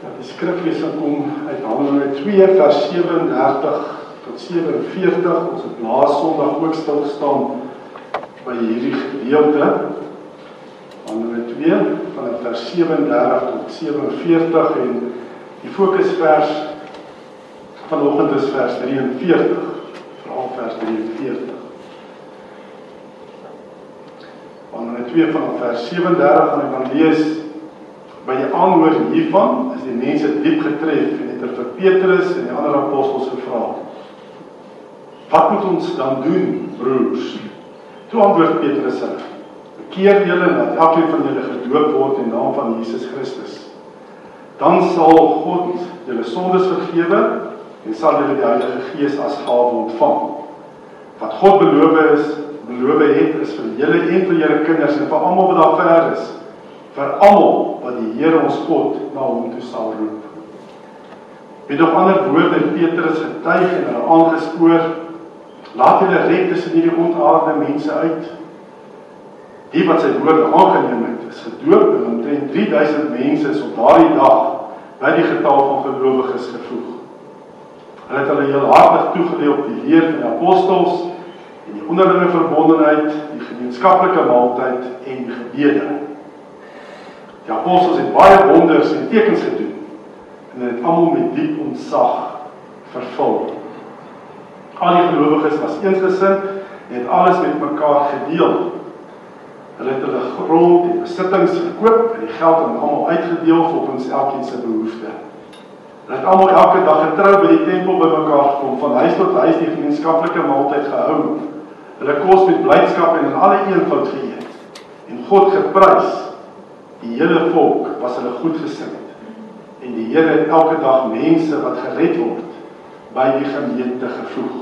Dat die skriflesing kom uit Handelinge 2 vers 37 tot 47. Ons het laas Sondag ook stil gestaan by hierdie gedeelte. Handelinge 2 van vers 37 tot 47 en die fokusvers vanoggend is vers 43. Veral vers 43. Handelinge 2 van vers 37 gaan ek dan lees by die aanhoor hiervan is die mense diep getref en het vir Petrus en die ander apostels gevra: "Wat moet ons dan doen, broers?" Toe antwoord Petrus hulle: "Bekeer julle en laat elkeen van julle gedoop word in naam van Jesus Christus. Dan sal God julle sondes vergewe en sal julle die Heilige Gees as gawe ontvang. Wat God beloof is, beloof het is vir julle en vir julle kinders en vir almal wat daar ver is." vir almal wat die Here ons God na hom toe sal roep. Met nog ander woorde Petrus getuig en hulle aangespoor: Laat julle red tussen hierdie ontaarde mense uit. Die wat sy woorde aangeneem het, is gedoop en omtrent 3000 mense is op daardie dag by die getal van gelowiges gevoeg. Hulle het hulle heel hartig toegedeel op die leer van die apostels die onderlinge verbondenheid, die gemeenskaplike maaltyd en die gebede. Die apostels het baie wonders en tekens gedoen en het almal met diep ontzag vervul. Al die gelowiges was eensgesind en het alles met mekaar gedeel. Hulle het hulle grond en besittings verkoop en die geld aan almal uitgedeel volgens elkeen se behoeftes. Hulle het almal elke dag getrou by die tempel bymekaar gekom, van huis tot huis die gemeenskaplike maaltyd gehou. Hulle kos met blydskap en in alle eenvoud geëet en God geprys Die hele volk was hulle goedgesind. En die Here het elke dag mense wat gered word by die gemeente gevoeg.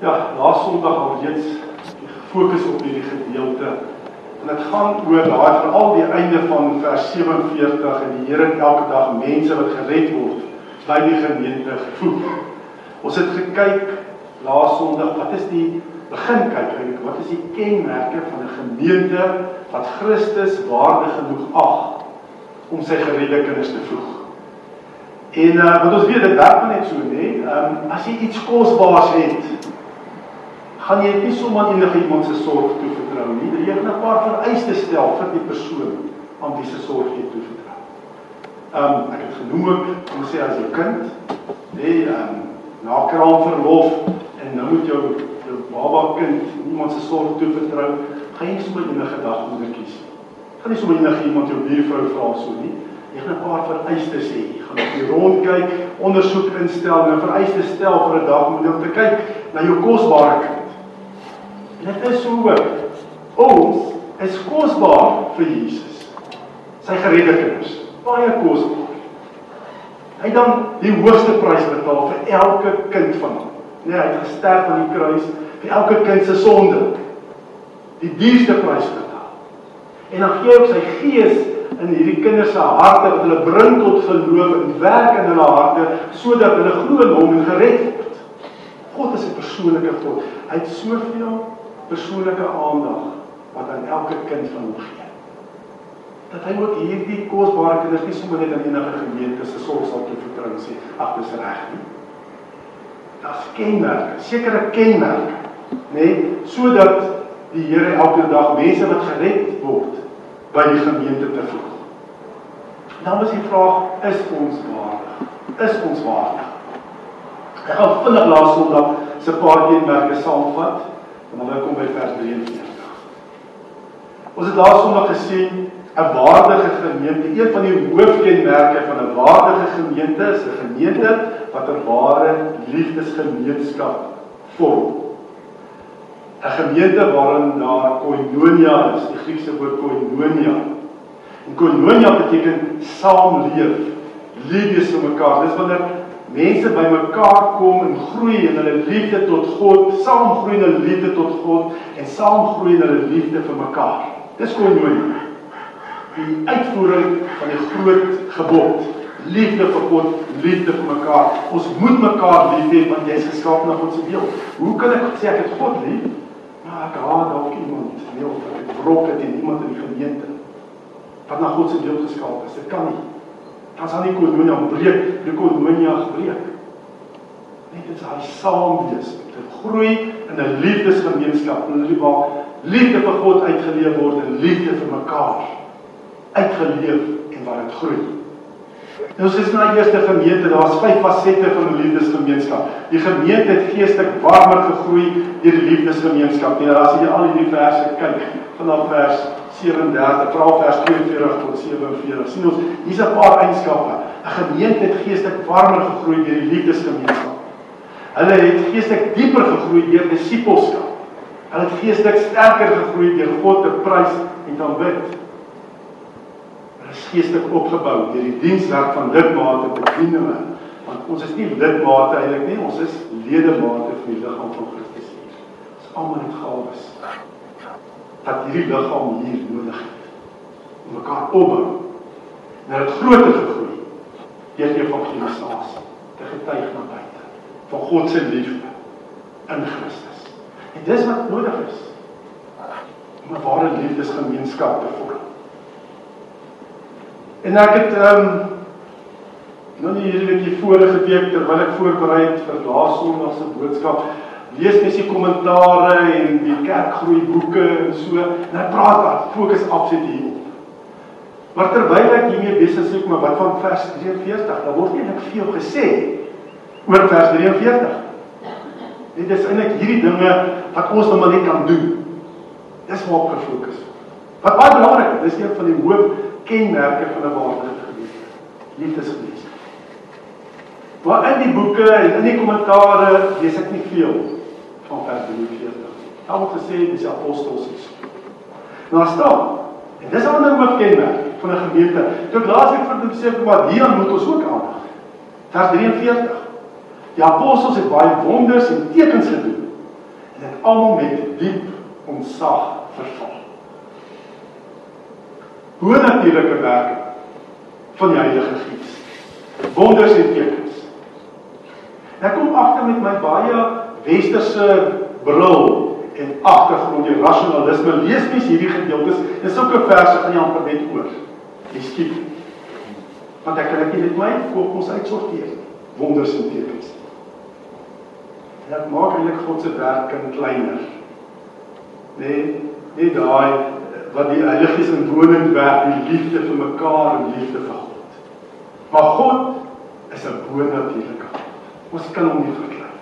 Ja, laas Sondag het ons gefokus op hierdie gedeelte. En dit gaan oor daai veral die einde van vers 47 en die Here het elke dag mense wat gered word by die gemeente gevoeg. Ons het gekyk laas Sondag, wat is die begin kyk eintlik wat is die kenmerke van 'n gemeente wat Christus waardig genoeg ag om sy geredde kinders te voeg. En uh, wat ons weet dit werk net so nê, um, as jy iets kosbaars het, gaan jy nie sommer enige iemand se sorg toevertrou nie. Jy moet 'n paar vereistes stel vir die persoon aan wie se sorg jy toevertrou. Ehm um, ek het genoem ook om sê as jou kind nê, ehm um, na kraamverlof en nou moet jou baba kind iemand se sorg toe vertrou, gaan jy sommer enige dag moeder kies. Gaan nie sommer enige iemand jou buurvrou vra so nie. Jy gaan 'n paar vereistes hê. Jy gaan op die rond kyk, ondersoek instel 'n vereiste stel vir 'n dag moeder om te kyk na jou kosbare kind. En dit is so ook. Ons is kosbaar vir Jesus. Sy geredde kinders. Baie kosbaar. Hy het dan die hoogste prys betaal vir elke kind van hom. Nee, hy het gesterf aan die kruis vir elke kind se sonde. Die duurste prys betaal. En dan gee hy ook sy gees in hierdie kinders se harte wat hulle bring tot geloof en werk in hulle harte sodat hulle glo in hom en gered word. God is 'n persoonlike God. Hy het soveel persoonlike aandag wat aan elke kind van hom gee. Dat hy ook hierdie kosbare kinders nie sommer net aan enige gemeente se sorg sal toevertrou sê, ag dis reg nie. Daar's kenmerke, sekere kenmerke nê, nee, sodat die Here elke dag mense wat gered word by die gemeente te voeg. Dan is die vraag, is ons waardig? Is ons waardig? Ek gaan vinnig laas Sondag se paar kenmerke saamvat en dan kom by vers 43. Ons het laas Sondag gesien 'n waardige gemeente, een van die hoofkenmerke van 'n waardige gemeente is 'n gemeente wat 'n ware liefdesgemeenskap vorm. 'n gemeente waarin daar koinonia is, die Griekse woord koinonia. En koinonia beteken saamleef, liefde vir mekaar. Dis wanneer mense bymekaar kom en groei in hulle liefde tot God, saam groei in hulle liefde tot God en saam groei in hulle liefde vir mekaar. Dis koinonia. Die uitvoering van die groot gebod, Liefde vir God, liefde vir mekaar. Ons moet mekaar lief hê want jy is geskaap na God se beeld. Hoe kan ek sê ek het God lief? Maar ek haat dalk iemand, nee, of ek wrok het teen iemand in die gemeente wat na God se beeld geskaap is. Dit kan nie. Dan sal nie kononia breek, die kononia gebreek. Net is hy saam wees, dit groei in 'n liefdesgemeenskap, in 'n waar liefde vir God uitgeleef word en liefde vir mekaar uitgeleef en waar dit groei. En ons is na die eerste gemeente, daar's vyf fasette van 'n liefdesgemeenskap. Die gemeente het geestelik warmer gegroei deur die liefdesgemeenskap. En as jy al hierdie verse kyk, vanaf vers 37, vra vers 42 tot 47, sien ons hier's 'n paar eienskappe. 'n Gemeente het geestelik warmer gegroei deur die liefdesgemeenskap. Hulle het geestelik dieper gegroei deur disippelskap. Hulle het geestelik sterker gegroei deur God te prys en te aanbid geestelik opgebou deur die dienswerk van lidmate bedien hulle want ons is nie lidmate eintlik nie ons is ledemate van die liggaam van Christus. Ons almal het gawes dat hierdie liggaam hier nodig het. Om mekaar opbou. En dit groter gegroei deur die evangelisasie te getuig na buite van God se liefde in Christus. En dis wat nodig is om 'n ware liefdesgemeenskap te vorm En ek het ehm um, nou nie hierdie week vorige week terwyl ek voorberei het vir Laassondag se boodskap, lees mes die kommentare en die kerkgroei boeke en so. En ek praat daar, fokus afsit hierop. Maar terwyl ek hiermee besig is, maar wat van vers 43? Daar word eintlik veel gesê oor vers 43. Dit is eintlik hierdie dinge wat ons nou maar net kan doen. Dis waar ek gefokus. Wat baie belangrik is, dis een van die hoof kenmerke van 'n ware gemeente. Liefdesgemeenskap. Maar in die boeke en in die kommentare lees ek nie veel van vers 43. Daar word gesê dis apostels is. Nou staan en dis 'n ander hoofkenmerk van 'n gemeente. Toe laasweek vir hulle sê maar hier moet ons ook aandag. Vers 43. Die apostels het baie wonders en tekens gedoen en dit almal met diep ontzag vervul bonatuurlike werke van die Heilige Gees. Wonders en tekens. Ek kom agter met my baie westerse bril en agtergrond die rasionalisme lees mens hierdie gedeeltes en sulke verse gaan jy amper net oor. Jy skiep. Want ek kan dit met my kop ons uitsorteer. Wonders en tekens. En dit maak eintlik God se werk in kleiner. Nee, nie daai wat die Heilige Gees in wonend werk, die liefde vir mekaar en liefde vir God. Maar God is 'n bonatuurlike God. Ons kan hom nie verklaar.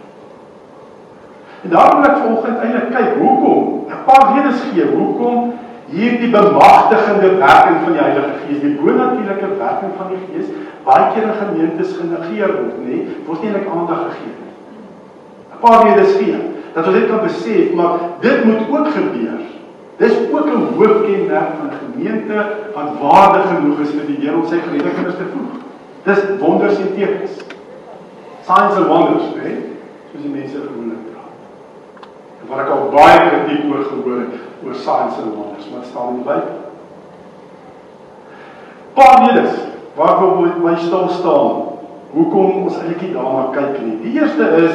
En daarom wil ek vanoggend eintlik kyk hoekom, 'n paar redes gee hoekom hierdie bemagtigende werking van die Heilige Gees, die bonatuurlike werking van die Gees, baie keer in gemeentes genegeer word, nê? Word nie eintlik aandag gegee nie. 'n Paar redes gee dat ons dit kan besef, maar dit moet ook gebeur Dis ook 'n hoofkenmerk van 'n gemeente wat waardig genoeg is vir die Here om sy geliefde kinders te voeg. Dis wonders en tekens. Signs and wonders, né? Soos die mense gewoonlik praat. En wat ek al baie kritiek oor gehoor het oor signs and wonders, maar staan in die Bybel. Paulus, waar wil my stil staan? Hoekom ons eintlik daarna kyk nie? Die eerste is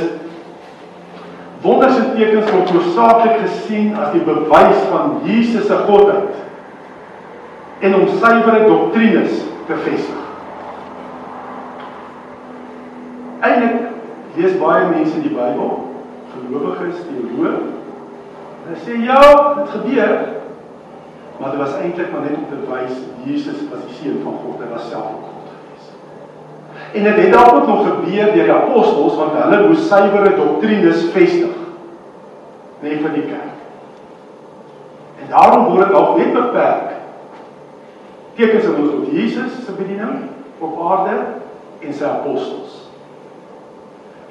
Wonders en tekens word hoofsaaklik gesien as die bewys van Jesus se godheid en om suiwere doktrines te vestig. Eilik lees baie mense die Bybel, gelowiges, teoloë. Hulle sê ja, dit gebeur. Maar dit was eintlik maar net om te wys Jesus was die seun van God, hy was self God. En dit het dalk ook nog gebeur deur die apostels want hulle moes suiwere doktrines vestig net vir die kerk. En daarom word dit dalk net beperk. Tekens ons tot Jesus se bediening op aarde en sy apostels.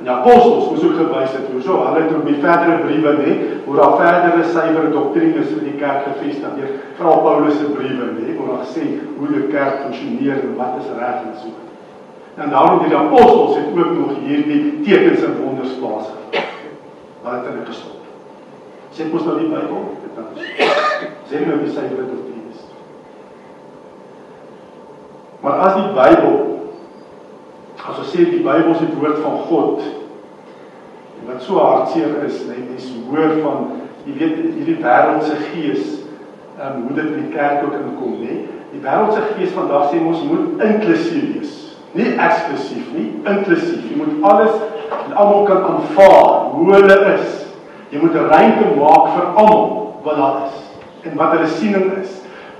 En die apostels moes ook gewys het hoe so hulle het ook met verdere briewe nê, hoe daar verdere suiwere doktrines vir die kerk gevestig word. Veral Paulus se briewe nê, waar hy sê hoe die kerk funksioneer en wat is reg en so. En daarom die apostels het ook nog hierdie tekens en wonders plaasgevind. Wat het hulle gestop? Sê mos nou die Bybel, dit dan sê nou die syfers tot 10 is. Maar as die Bybel gesê die Bybel is die woord van God. En wat so hartseer is, net mens hoor van jy weet hierdie wêreldse gees, ehm um, hoe dit in die kerk ook inkom, nê? Die wêreldse gees vandag sê ons moet inklusief wees. Nie eksklusief nie, inklusief. Jy moet alles en almal kan aanvaar hoe hulle is. Jy moet 'n ruimte maak vir almal wat daar is en wat hulle siening is.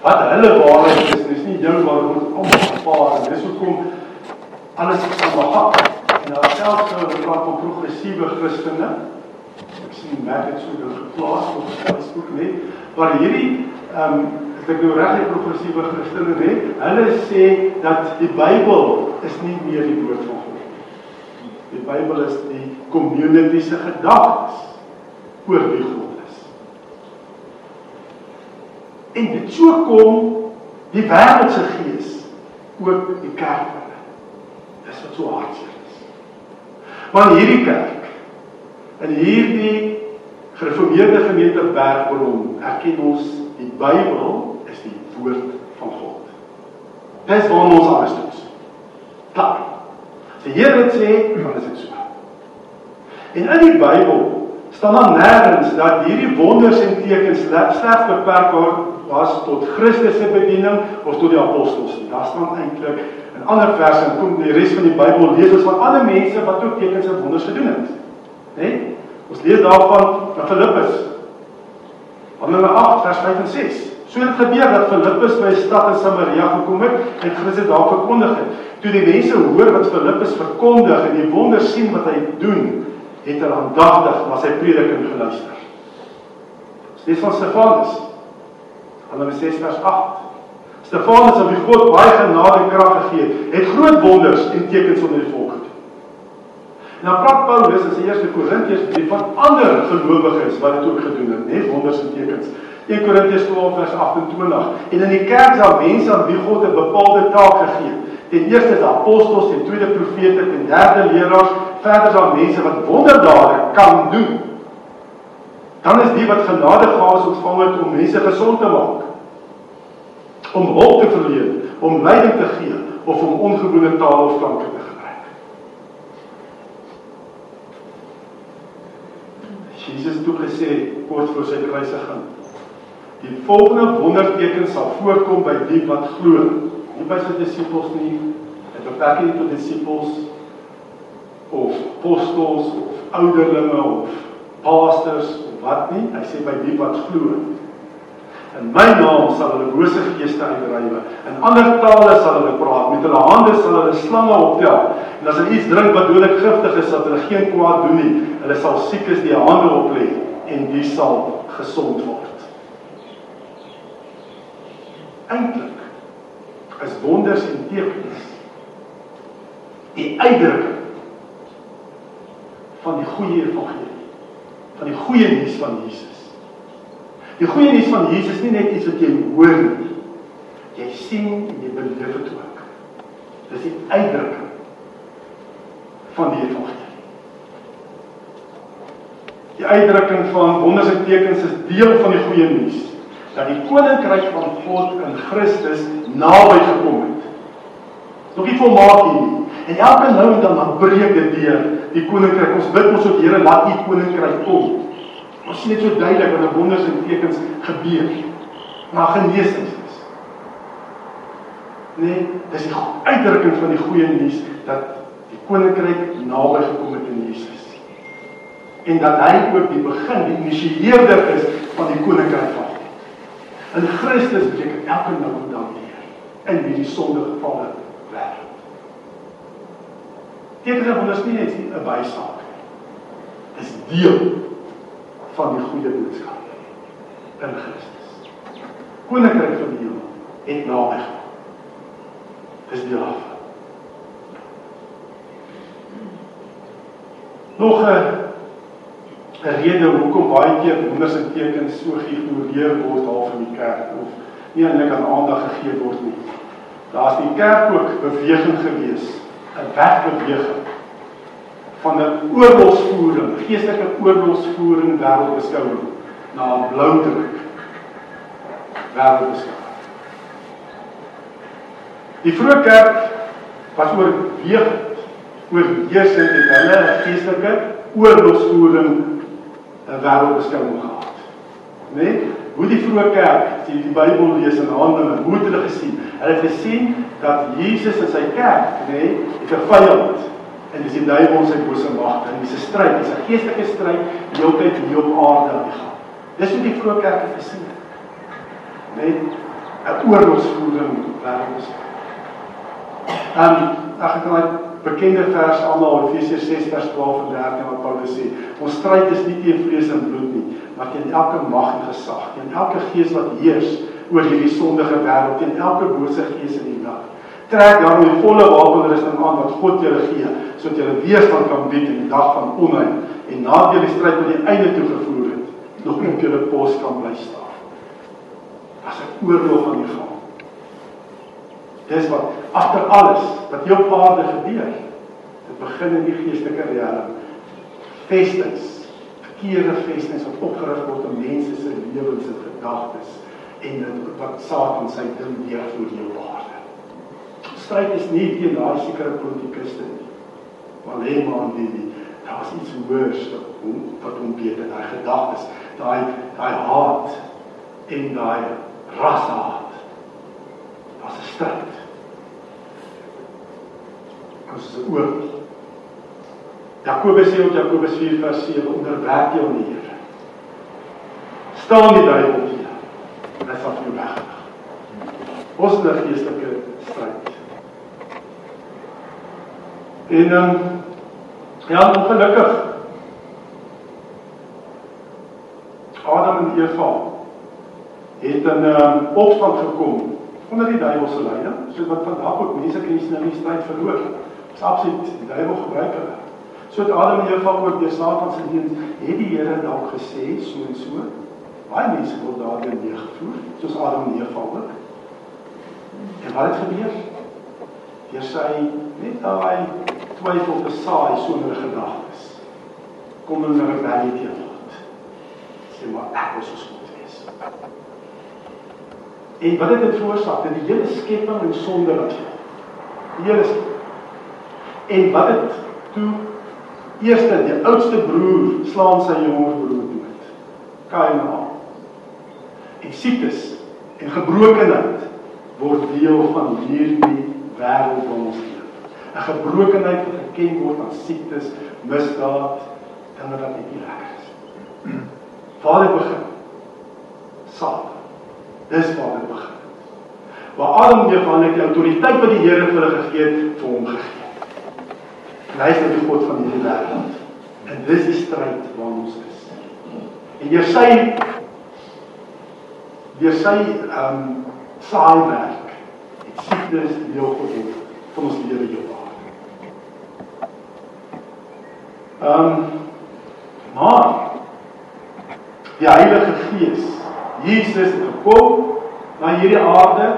Wat hulle waarheid is, dis nie jou waarheid almal aanvaar en dis hoekom alles is almal en daar selfs nou 'n praat van progressiewe Christene. Ek sien merk dit so deur geplaas op Facebook net, waar hierdie ehm um, ek nou regtig progressiewe Christene net, hulle sê dat die Bybel is nie meer die woord van God nie. Die Bybel is die community se gedagtes oor wie God is. En dit so kom die wêreldse gees ook die kerk. Dis wat so hartseer van hierdie kerk in hierdie gereformeerde gemeente Bergbron erken ons die Bybel is die woord van God. Dis waar ons alles doen. Klaar. Die Here het sê, dan is dit so. En in die Bybel staan daar nêrens dat hierdie wonders en tekens slegs beperk word was tot Christus se bediening of tot die apostels. Daar staan eintlik In ander verse en kom die res van die Bybel lees ons van ander mense wat ook tekens en wonders gedoen het. Né? Nee? Ons lees daarvan van Filippus. Handelinge 8 vers 5 en 6. So het gebeur dat Filippus by 'n stad in Samaria gekom het en Christus daar verkondig het. Toe die mense hoor wat Filippus verkondig en die wonders sien wat hy doen, het hulle aandagtig na sy prediking geluister. Dis van Stefanus. Handelinge 6 vers 8. Stefanus aan wie God baie genade en krag gegee het, het groot wonders en tekens onder die volk gedoen. En dan praat Paulus in sy eerste Korintiërs brief van ander gelowiges wat dit ook gedoen het, net wonders en tekens. 1 Korintiërs 12 vers 28. En in die kerk daar mense aan wie God 'n bepaalde taak gegee het. Ten eerste is apostels, ten tweede profete, ten derde leraars, verder daar mense wat wonderdade kan doen. Dan is die wat genade gawes ontvang het om mense gesond te maak om hulp te verleen, om leiding te gee of om ongewone taal of klanke te gebruik. Jesus het toe gesê kort voor sy kruisiging: Die volgende wonderteken sal voorkom by die wat glo. Nie by sy disippels nie, dit beperk nie tot disippels of apostels of ouderlinge of pastors of wat nie. Hy sê by die wat glo. In my naam sal hulle bose geeste uitdrywe. In ander tale sal hulle praat. Met hulle hande sal hulle slange optel. En as hulle iets drink wat dodelik giftig is, sal hulle geen kwaad doen nie. Hulle sal siekes die hande oplê en die sal gesond word. Eintlik is wonders en tekens die uitdrukking van die goeie evangelie van die goeie nuus van Jesus. Die goeie nuus van Jesus is nie net iets wat jy hoor nie. Jy sien en jy beleef dit ook. Dis die uitdrukking van die evangelie. Die uitdrukking van wonders en tekens is deel van die goeie nuus dat die koninkryk van God in Christus naby gekom het. Nog nie volmaak nie. En elke nou en dan dan breek dit deur die koninkryk. Ons bid ons op Here laat u koninkryk kom. Ons sien dit so duidelik wanneer wonders en tekens gebeur. Maar genesing is. Nee, dis die uitdrukking van die goeie nuus dat die koninkryk naby gekom het in Jesus. En dat hy ook die begin, die initieerder is van die koninkryk van God. In Christus beteken elke nou en dan weer in hierdie sondige gevalle wêreld. Tekens en wonders nie net 'n bysaak nie. Dis deel van die goeie boodskap in Christus. Koninkryk van die hemel het naby gekom. Dis die af. Nog 'n 'n rede hoekom baie keer wonders en tekens so geïgnoreer word half in die kerk of nie eintlik aan aandag gegee word nie. Daar's die kerk ook beweging gewees, 'n wegbeweging van 'n oorlogsvoering, geestelike oorlogsvoering wêreldbeskouing na 'n blou druk wêreldbeskouing. Die vroeë kerk was oorweeg oorheersend het hulle 'n geestelike oorlogsvoering 'n wêreldbeskouing gehad. Nee? Hoe die vroeë kerk, as jy die Bybel lees in Handelinge, hoe het hulle gesien? Hulle het gesien dat Jesus in sy kerk, né, nee, het 'n vyand en dis die duiwel se bose magte en dis 'n stryd, dis 'n geestelike stryd die altyd hier op aarde gaan. Dis hoe die vroeë kerk het gesien. Net 'n oorlogsvoering wêreld. Ehm ag ek het bekende vers almal Efesiërs 6 vers 12 en 13 wat Paulus sê. Ons stryd is nie teen vlees en bloed nie, maar teen elke mag en gesag, teen elke gees wat heers oor hierdie sondige wêreld, teen elke bose gees in die nag. Trek dan die volle wapenrusting aan wat God julle gee, sodat julle weerstand kan bied in die dag van onheil en nadat julle stryd tot die einde toe gevoer het, nog op julle pos kan bly staan. As 'n oorlog aan die gang. Dis wat agter alles wat hier op aarde gebeur. Dit begin in die geestelike riem. Vestings, verkeerde vestings wat opgerig word om mense se lewens en gedagtes en dit wat Satan sy ding weer voor jou waarde. Stryd is nie teen daai sekere politikuste nie. Maar lê maar aan die daar is iets hoors wat hom wat hom beter daai gedagtes, daai daai haat en daai rashaat. Was 'n stryd as 'n oorlog. Jakobus sê op Jakobus 4 vers 7 onderwerp jou aan die Here. Staan die duiwel hier. Hy sal jou weg. Ons het 'n geestelike stryd. En dan um, ja, ongelukkig. Adam en Eva het 'n um, opstand gekom onder die duiwel se leiding, soos wat vandag ook mense in die stryd verloor. Absoluut die duiwel gebruik hulle. So het Adam en Eva ook deur Satan se diens het die Here dalk gesê so en so. Baie mense word daardeur meegevoer, soos Adam en Eva ook. En wat het gebeur? Deur sy net daai twyfel besaai sonder gedagtes. Kom hulle na rebellie teen God. Sê maar ek was so goed wees. En wat het dit veroorsaak? Dat die hele skepping in sonde was. Die hele skepping En wat het toe eerste die oudste broer slaan sy jonger broer dood. Kain aan. En siektes en gebrokenheid word deel van hierdie wêreld waar ons leef. 'n Gebrokenheid wat geken word aan siektes, misdaad, dinge wat nie lekker is. Waar dit begin? Saad. Dis waar dit begin. Waar Adam weer van die autoriteit wat die Here vir hulle gegee het, vir hom gegee hy is die God van hierdie wêreld. En dis die stryd waarin ons is. En deur sy deur sy ehm um, saaiwerk het siektes deel geword van ons lewe hier op aarde. Ehm um, maar die Heilige Gees, Jesus het gekom na hierdie aarde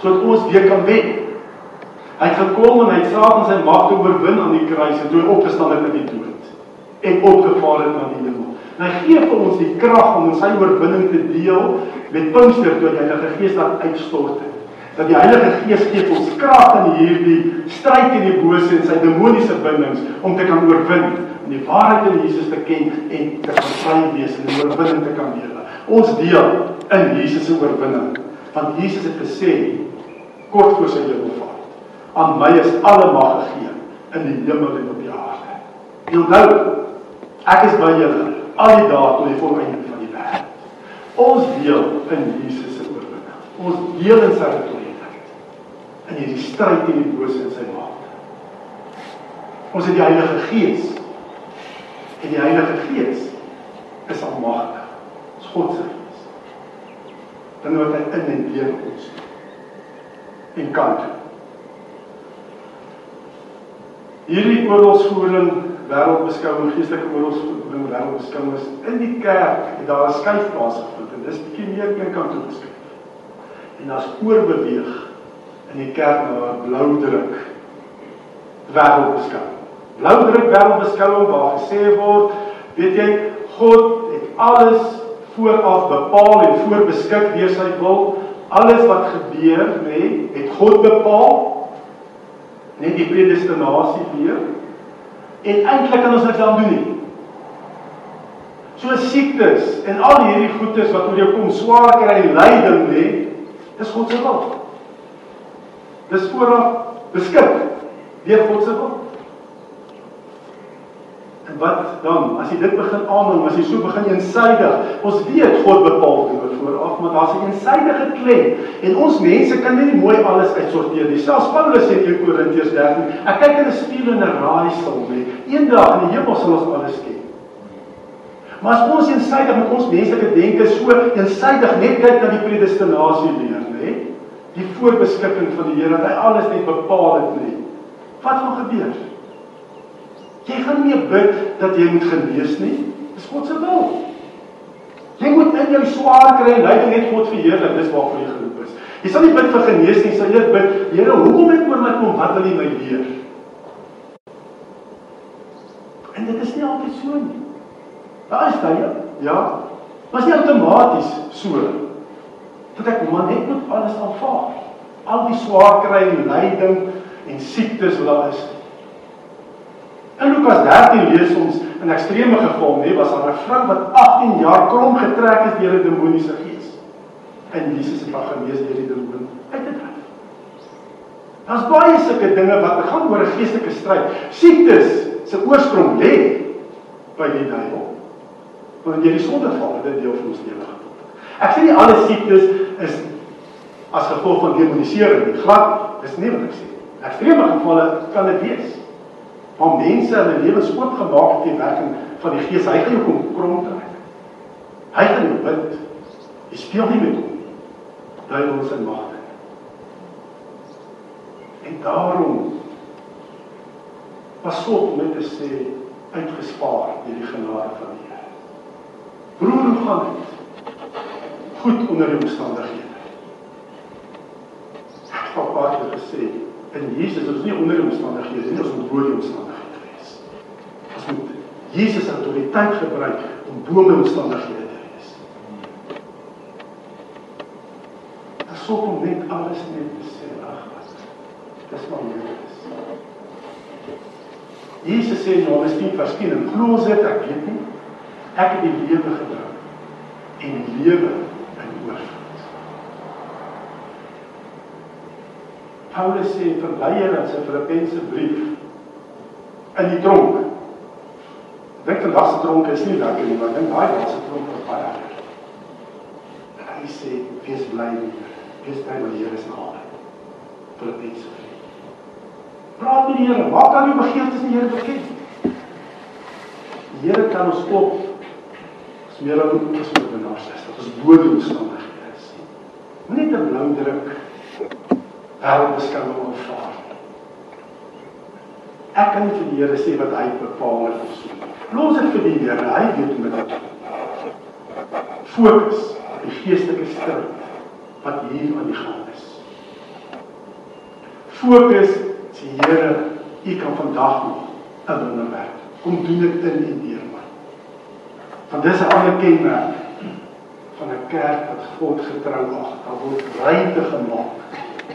sodat ons weer kan wen. Hy het gekom en hy het Satan sy mag oorwin aan die kruis en toe opgestaan het uit die dood en opgevaar het na die hemel. En hy gee vir ons die krag om sy oorwinning te deel met Pinkster toe die Heilige Gees laat uitstort het. Dat die Heilige Gees gee ons krag in hierdie stryd teen die bose en sy demoniese bindings om te kan oorwin en die waarheid in Jesus te ken en te kan vry wees en 'n oorwinning te kan lewe. Ons deel in Jesus se oorwinning. Want Jesus het gesê kort voor sy hemelvaart aan my is alle mag gegee in die hemel en op die aarde. Jy onthou, ek is by julle al die dae tot die volëinding van die wêreld. Ons deel in Jesus se oorwinning. Ons deel in sy autoriteit in hierdie stryd teen die bose en sy mag. Ons het die Heilige Gees. En die Heilige Gees is almagtig. Dis God se Gees. Dan word hy in en deur ons en kan doen. Hierdie oorlogsvoering wêreldbeskouing geestelike oorlogsvoering wêreldbeskouing is in die kerk het daar 'n skuif plaasgevind en dis bietjie meer een kant toe geskuif. En daar's oorbeweeg in die kerk na 'n blou druk wêreldbeskouing. Blou druk wêreldbeskouing waar gesê word, weet jy, God het alles vooraf bepaal en voorbeskik deur sy wil. Alles wat gebeur, nê, nee, het God bepaal net die predestinasie leer en eintlik kan ons niks aan doen nie. So siektes en al hierdie goedes wat oor jou kom, swaar kry lyding lê, dis God se wil. Dis vooraf beskik deur God se wil. Wat dan as jy dit begin aanneem, as jy so begin eensydig, ons weet God bepaal dit vooraf, maar daar's 'n eensydige klem en ons mense kan nie mooi alles uitsorteer nie. Selfs Paulus sê in Korintiërs 13, ek kyk in 'n spieël en 'n raaisel nie. Eendag in die hemel sal ons alles ken. Maar as ons eensydig met ons menslike denke so eensydig net kyk na die predestinasie leer, nê? Die voorbeskikking van die Here dat hy alles net bepaal het nie. Wat gaan gebeur? Jy gaan nie bid dat jy moet genees nie. Dis God se wil. Jy moet in jou swaar kry en lyding net God verheerlik. Dis waarvoor jy geroep is. Jy sal nie bid vir genees nie, sal jy bid, Here, hoekom het oor my kom? Wat wil U my leer? En dit is nie altyd so nie. Daar is tye, ja. Maar is nie outomaties so dat ek maar net moet alles aanvaar. Al die swaar kry en lyding en siektes wat daar is. In Lukas 13 lees ons 'n ekstreme geval, nee, was daar 'n vrou wat 18 jaar krom getrek is deur 'n demoniese gees. En Jesus het haar genees deur die demoon uit te dryf. Daar's baie sulke dinge wat gaan oor 'n geestelike stryd. Siektes se oorsprong lê by die duiwel. Want jy die sondeval het dit deel van ons lewe geword. Ek sê nie alle siektes is as gevolg van demonisering nie. Glad, dis nie wat ek sê. Ekstreme gevalle kan dit wees waar mense hulle lewens oopgemaak het teen werking van die Gees. Hy gaan jou kom krom trek. Hy gaan jou bid. Jy speel nie met hom nie. Duiwel se mag. En daarom pas op om te sê uitgespaar deur die genade van die Here. Broer, hoe gaan dit? Goed onder die omstandighede. Ek het al baie gesê in Jesus is nie onder die omstandighede nie, ons moet bo die omstandighede Jesus se autoriteit gebruik om bo die omstandighede te wees. Dit sou kom net alles net te sê ag wat. Dis maar net. Jesus sê nou, ons nie verskyn en glo ons dit ek weet nie. Ek het die lewe gebring en lewe in oorvloed. Paulus sê verlei in sy Filippense brief in die tronk. Dink vandag se tronk is nie lekker nie, maar dink daai dag se tronk was baie lekker. En hy sê wees bly hier. Wees bly met die Here se naam. Filippense brief. Praat met die Here, maak al jou begeertes aan die Here bekend. Die Here kan ons op as meer as ons oorwinnaars is. Dat ons bo die omstandighede is. Moenie te blou druk wêreldbeskouing aanvaar. Ek kan nie vir die Here sê wat hy bepaal het of so. Los dit vir die Here, hy weet hoe om dit te doen. Fokus op die geestelike stryd wat hier aan die gang is. Fokus sê Here, U kan vandag nog 'n wonder werk. Kom doen dit in en deur my. Want dis 'n ander kenmerk van 'n kerk wat God getrou ag. Daar word ruimte gemaak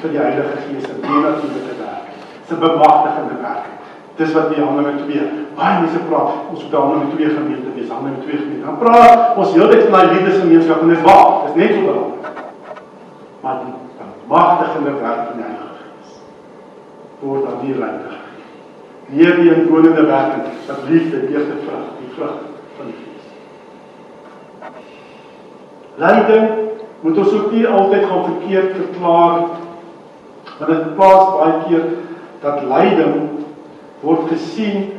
vir die Heilige Gees se natuurlike werk. Se bemagtigende werk. Dis wat die Handelinge 2. Baie mense praat, ons moet Handelinge 2 gemeente wees, Handelinge 2 gemeente. Dan praat ons heeltyd van daai liefdesgemeenskap en dis waar. Dis net so belangrik. Maar die bemagtigende werk van die Heilige Gees word aan die ruimte gegee. Hier die inwonende werking wat liefde eerste vrug, die vrug van die Gees. Lyding moet ons ook nie altyd gaan verkeerd verklaar want dit plaas baie keer dat lyding word gesien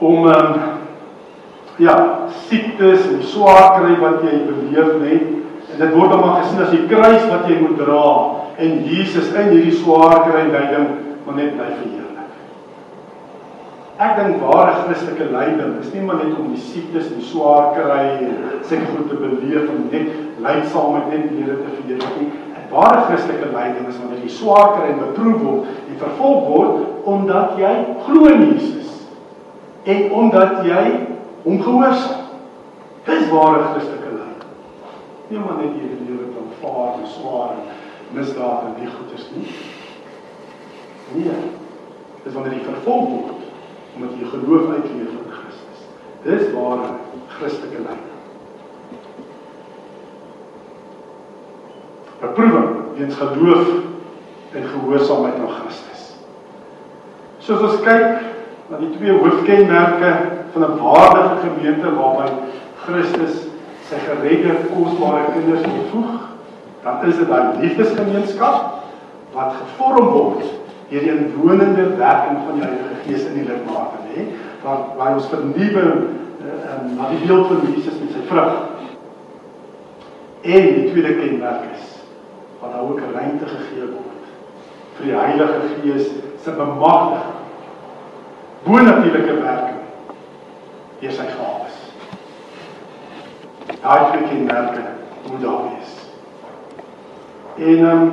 om um, ja, siektes en swaar kry wat jy beleef het en dit word dan maar gesien as die kruis wat jy moet dra en Jesus in hierdie swaar kry lyding maar net bly verheerlik. Ek dink ware Christelike lyding is nie maar net om die siektes en swaar kry en seker goed te beleef en net lydsaam met net die Here te verheerlik nie. Ware Christelike lyding is wanneer jy swaar kry en beproef word en vervolg word omdat jy glo in Jesus en omdat jy hom gehoorsaam. Dis ware Christelike lyding. Nie maar net jy die lewe van vaar en swaar en misdaad en die goeders nie. Nee. Dis wanneer jy vervolg word omdat jy geloof uitleef in Christus. Dis ware Christelike lyding. Beproewing weens geloof en gehoorsaamheid aan Christus. Soos ons kyk na die twee hoofkenmerke van 'n waardige gemeente waarby Christus sy geredde kosbare kinders voeg, dan is dit daai liefdesgemeenskap wat gevorm word deur die inwonende werking van die Heilige Gees in die lidmate, nê? Waar waar ons vernuwe uh, na die beeld van Jesus met sy vrug. En die tweede kenmerk is wat daar ook ruimte gegee word vir die Heilige Gees se bemagtiging. Bonatuurlike werking deur sy gawes. Daai twee kenmerke moet daar wees. En ehm um,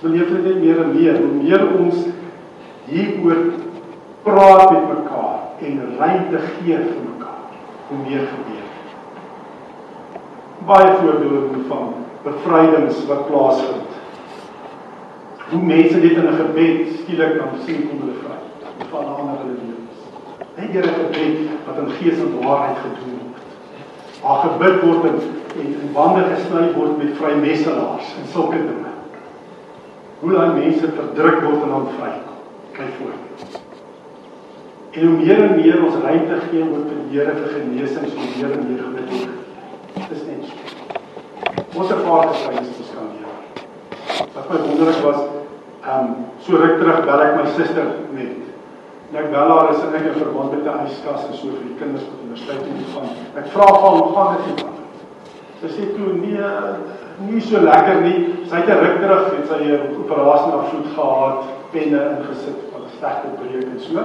beleef dit net meer en meer hoe meer ons hieroor praat met mekaar en ruimte gee vir mekaar, hoe meer gebeur. Baie voorbeelde van bevrydings wat plaasvind. Hoe mense dit in 'n gebed skielik dan sien kom hulle vry van ander hulle lewens. Net deur 'n gebed wat in gees en waarheid gedoen word. Waar gebid word en en, en bande gesny word met vrymesselaars en sulke dinge. Hoe daai mense verdruk word en dan vrykom. Kyk voor. En hoe meer en meer ons ruimte gee oor vir die Here vir genesing, so meer en meer gebid word. Ons ervaar getuienis ons kan leer. Wat my wonderlik was, ehm um, so ruk terug bel ek my suster net. En ek bel haar is in verband met 'n yskas en so vir die kinders wat universiteit toe gaan. Ek vra van hoe gaan dit met Sy sê toe nee, nie so lekker nie. Sy het 'n ruk terug het sy 'n operasie na voet gehad, penne ingesit wat 'n sterk breek en so.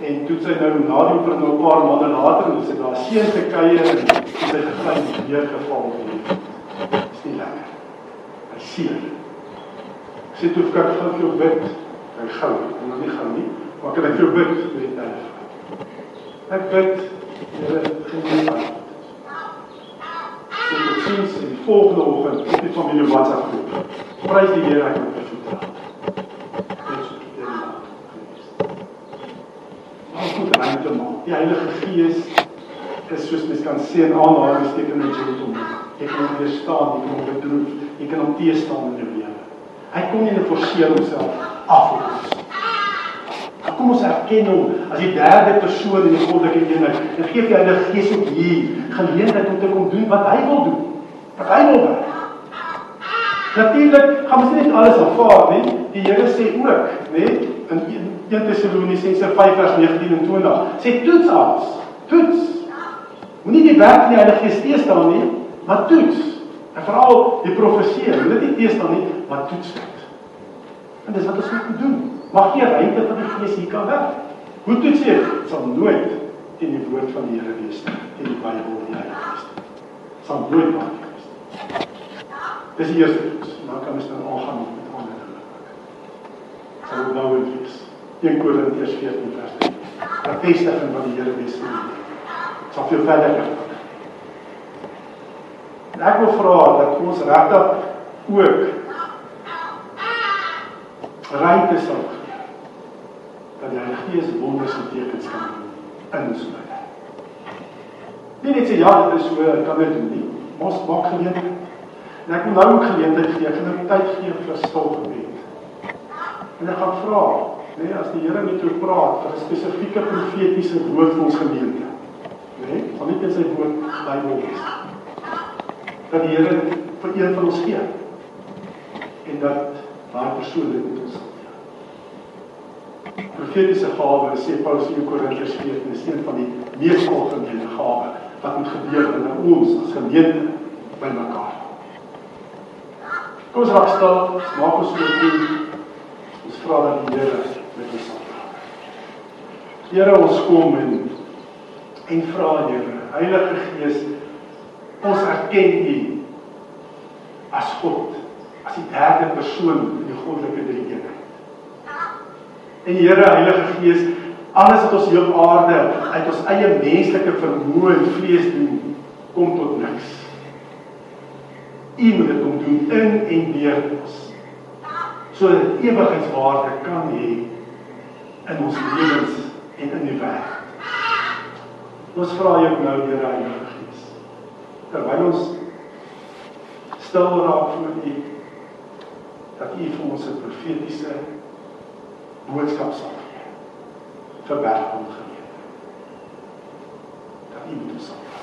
En toe sy nou na die operasie nou 'n paar maande later en sy daar seën te kuier en sy geklein weer geval het. Dis nie lekker. Hy seer. Sy toe kyk gou vir jou bid. Hy gou, nog nie gou nie, maar kan ek jou bid met hy. Ek bid, Here, gee my Sy het sien sy die volgende oggend op die familie WhatsApp groep. Prys die Here ek het vertrou. Dit is die naam. Ons moet ruimte maak. Die Heilige Gees is soos mens kan sê 'n aanhalingstekens met jou om. Jy kan hom weerstaan, jy kan hom bedroef, jy kan hom teëstaan in jou lewe. Hy kom nie forceer homself af op ons. Kom ons erken hom as die derde persoon in die goddelike eenheid. En gee vir Heilige Gees ook hier geleentheid om te kom doen wat hy wil doen. Wat hy wil doen. Natuurlik gaan ons nie alles aanvaar nie. Die Here sê ook, né, in 1 Tessalonisense 5 vers 19 en 20, sê toets alles. Toets. Moenie die werk van die Heilige Gees teestaan nie, maar toets. En veral die profesie, moenie dit teestaan nie, maar toets dit. En dis wat ons moet doen. Mag jy ruimte vir die Gees hier kan werk. Hoe toets jy? Dit sal nooit teen die woord van die Here wees nie, teen die Bybel die Heilige Gees. Sal nooit waar wees nie. Dis die eerste toets. Dan kan ons dan aangaan met ander dinge. Sal nou wees. 1 Korintiërs 14 vers 3. Bevestiging van die Here wees vir jou. Sal veel verder gaan. En ek wil vra dat ons regtig ook ruimte sal gee dat die Heilige Gees wonders en tekens kan doen in ons lewe. Nie net sê ja, dit is so, kan dit doen nie. Ons maak geleentheid. En ek wil nou ook geleentheid gee, ek gaan nou tyd gee vir stil gebed. En ek gaan vra, nee, as die Here met jou praat vir 'n spesifieke profetiese woord vir ons gemeente. Nee, van net in sy woord Bybel is. Dat die Here vir een van ons gee. En dat daai persoon dit met ons profetiese gawe sê Paulus in Korintiërs 14 is een van die mees algemene gawe wat moet gebeur in ons as gemeente by mekaar. Kom ons raak stil, maak ons so toe. Ons vra dat die Here met ons sal praat. Here, ons kom en en vra Here, Heilige Gees, ons erken U as God, as die derde persoon in die goddelike drie-eenheid. En Here Heilige Gees, alles wat ons hier op aarde uit ons eie menslike vermoë en vlees doen, kom tot niks. U moet dit kom doen in en deur ons. sodat ewigheidswaarde kan hê in ons lewens en in die wêreld. Ons vra jou nou deur die Heilige Gees. Terwyl ons stil raak voor U dat U vir ons 'n profetiese boodskap sal gee vir wêreldgeleer. Dat U met ons sal.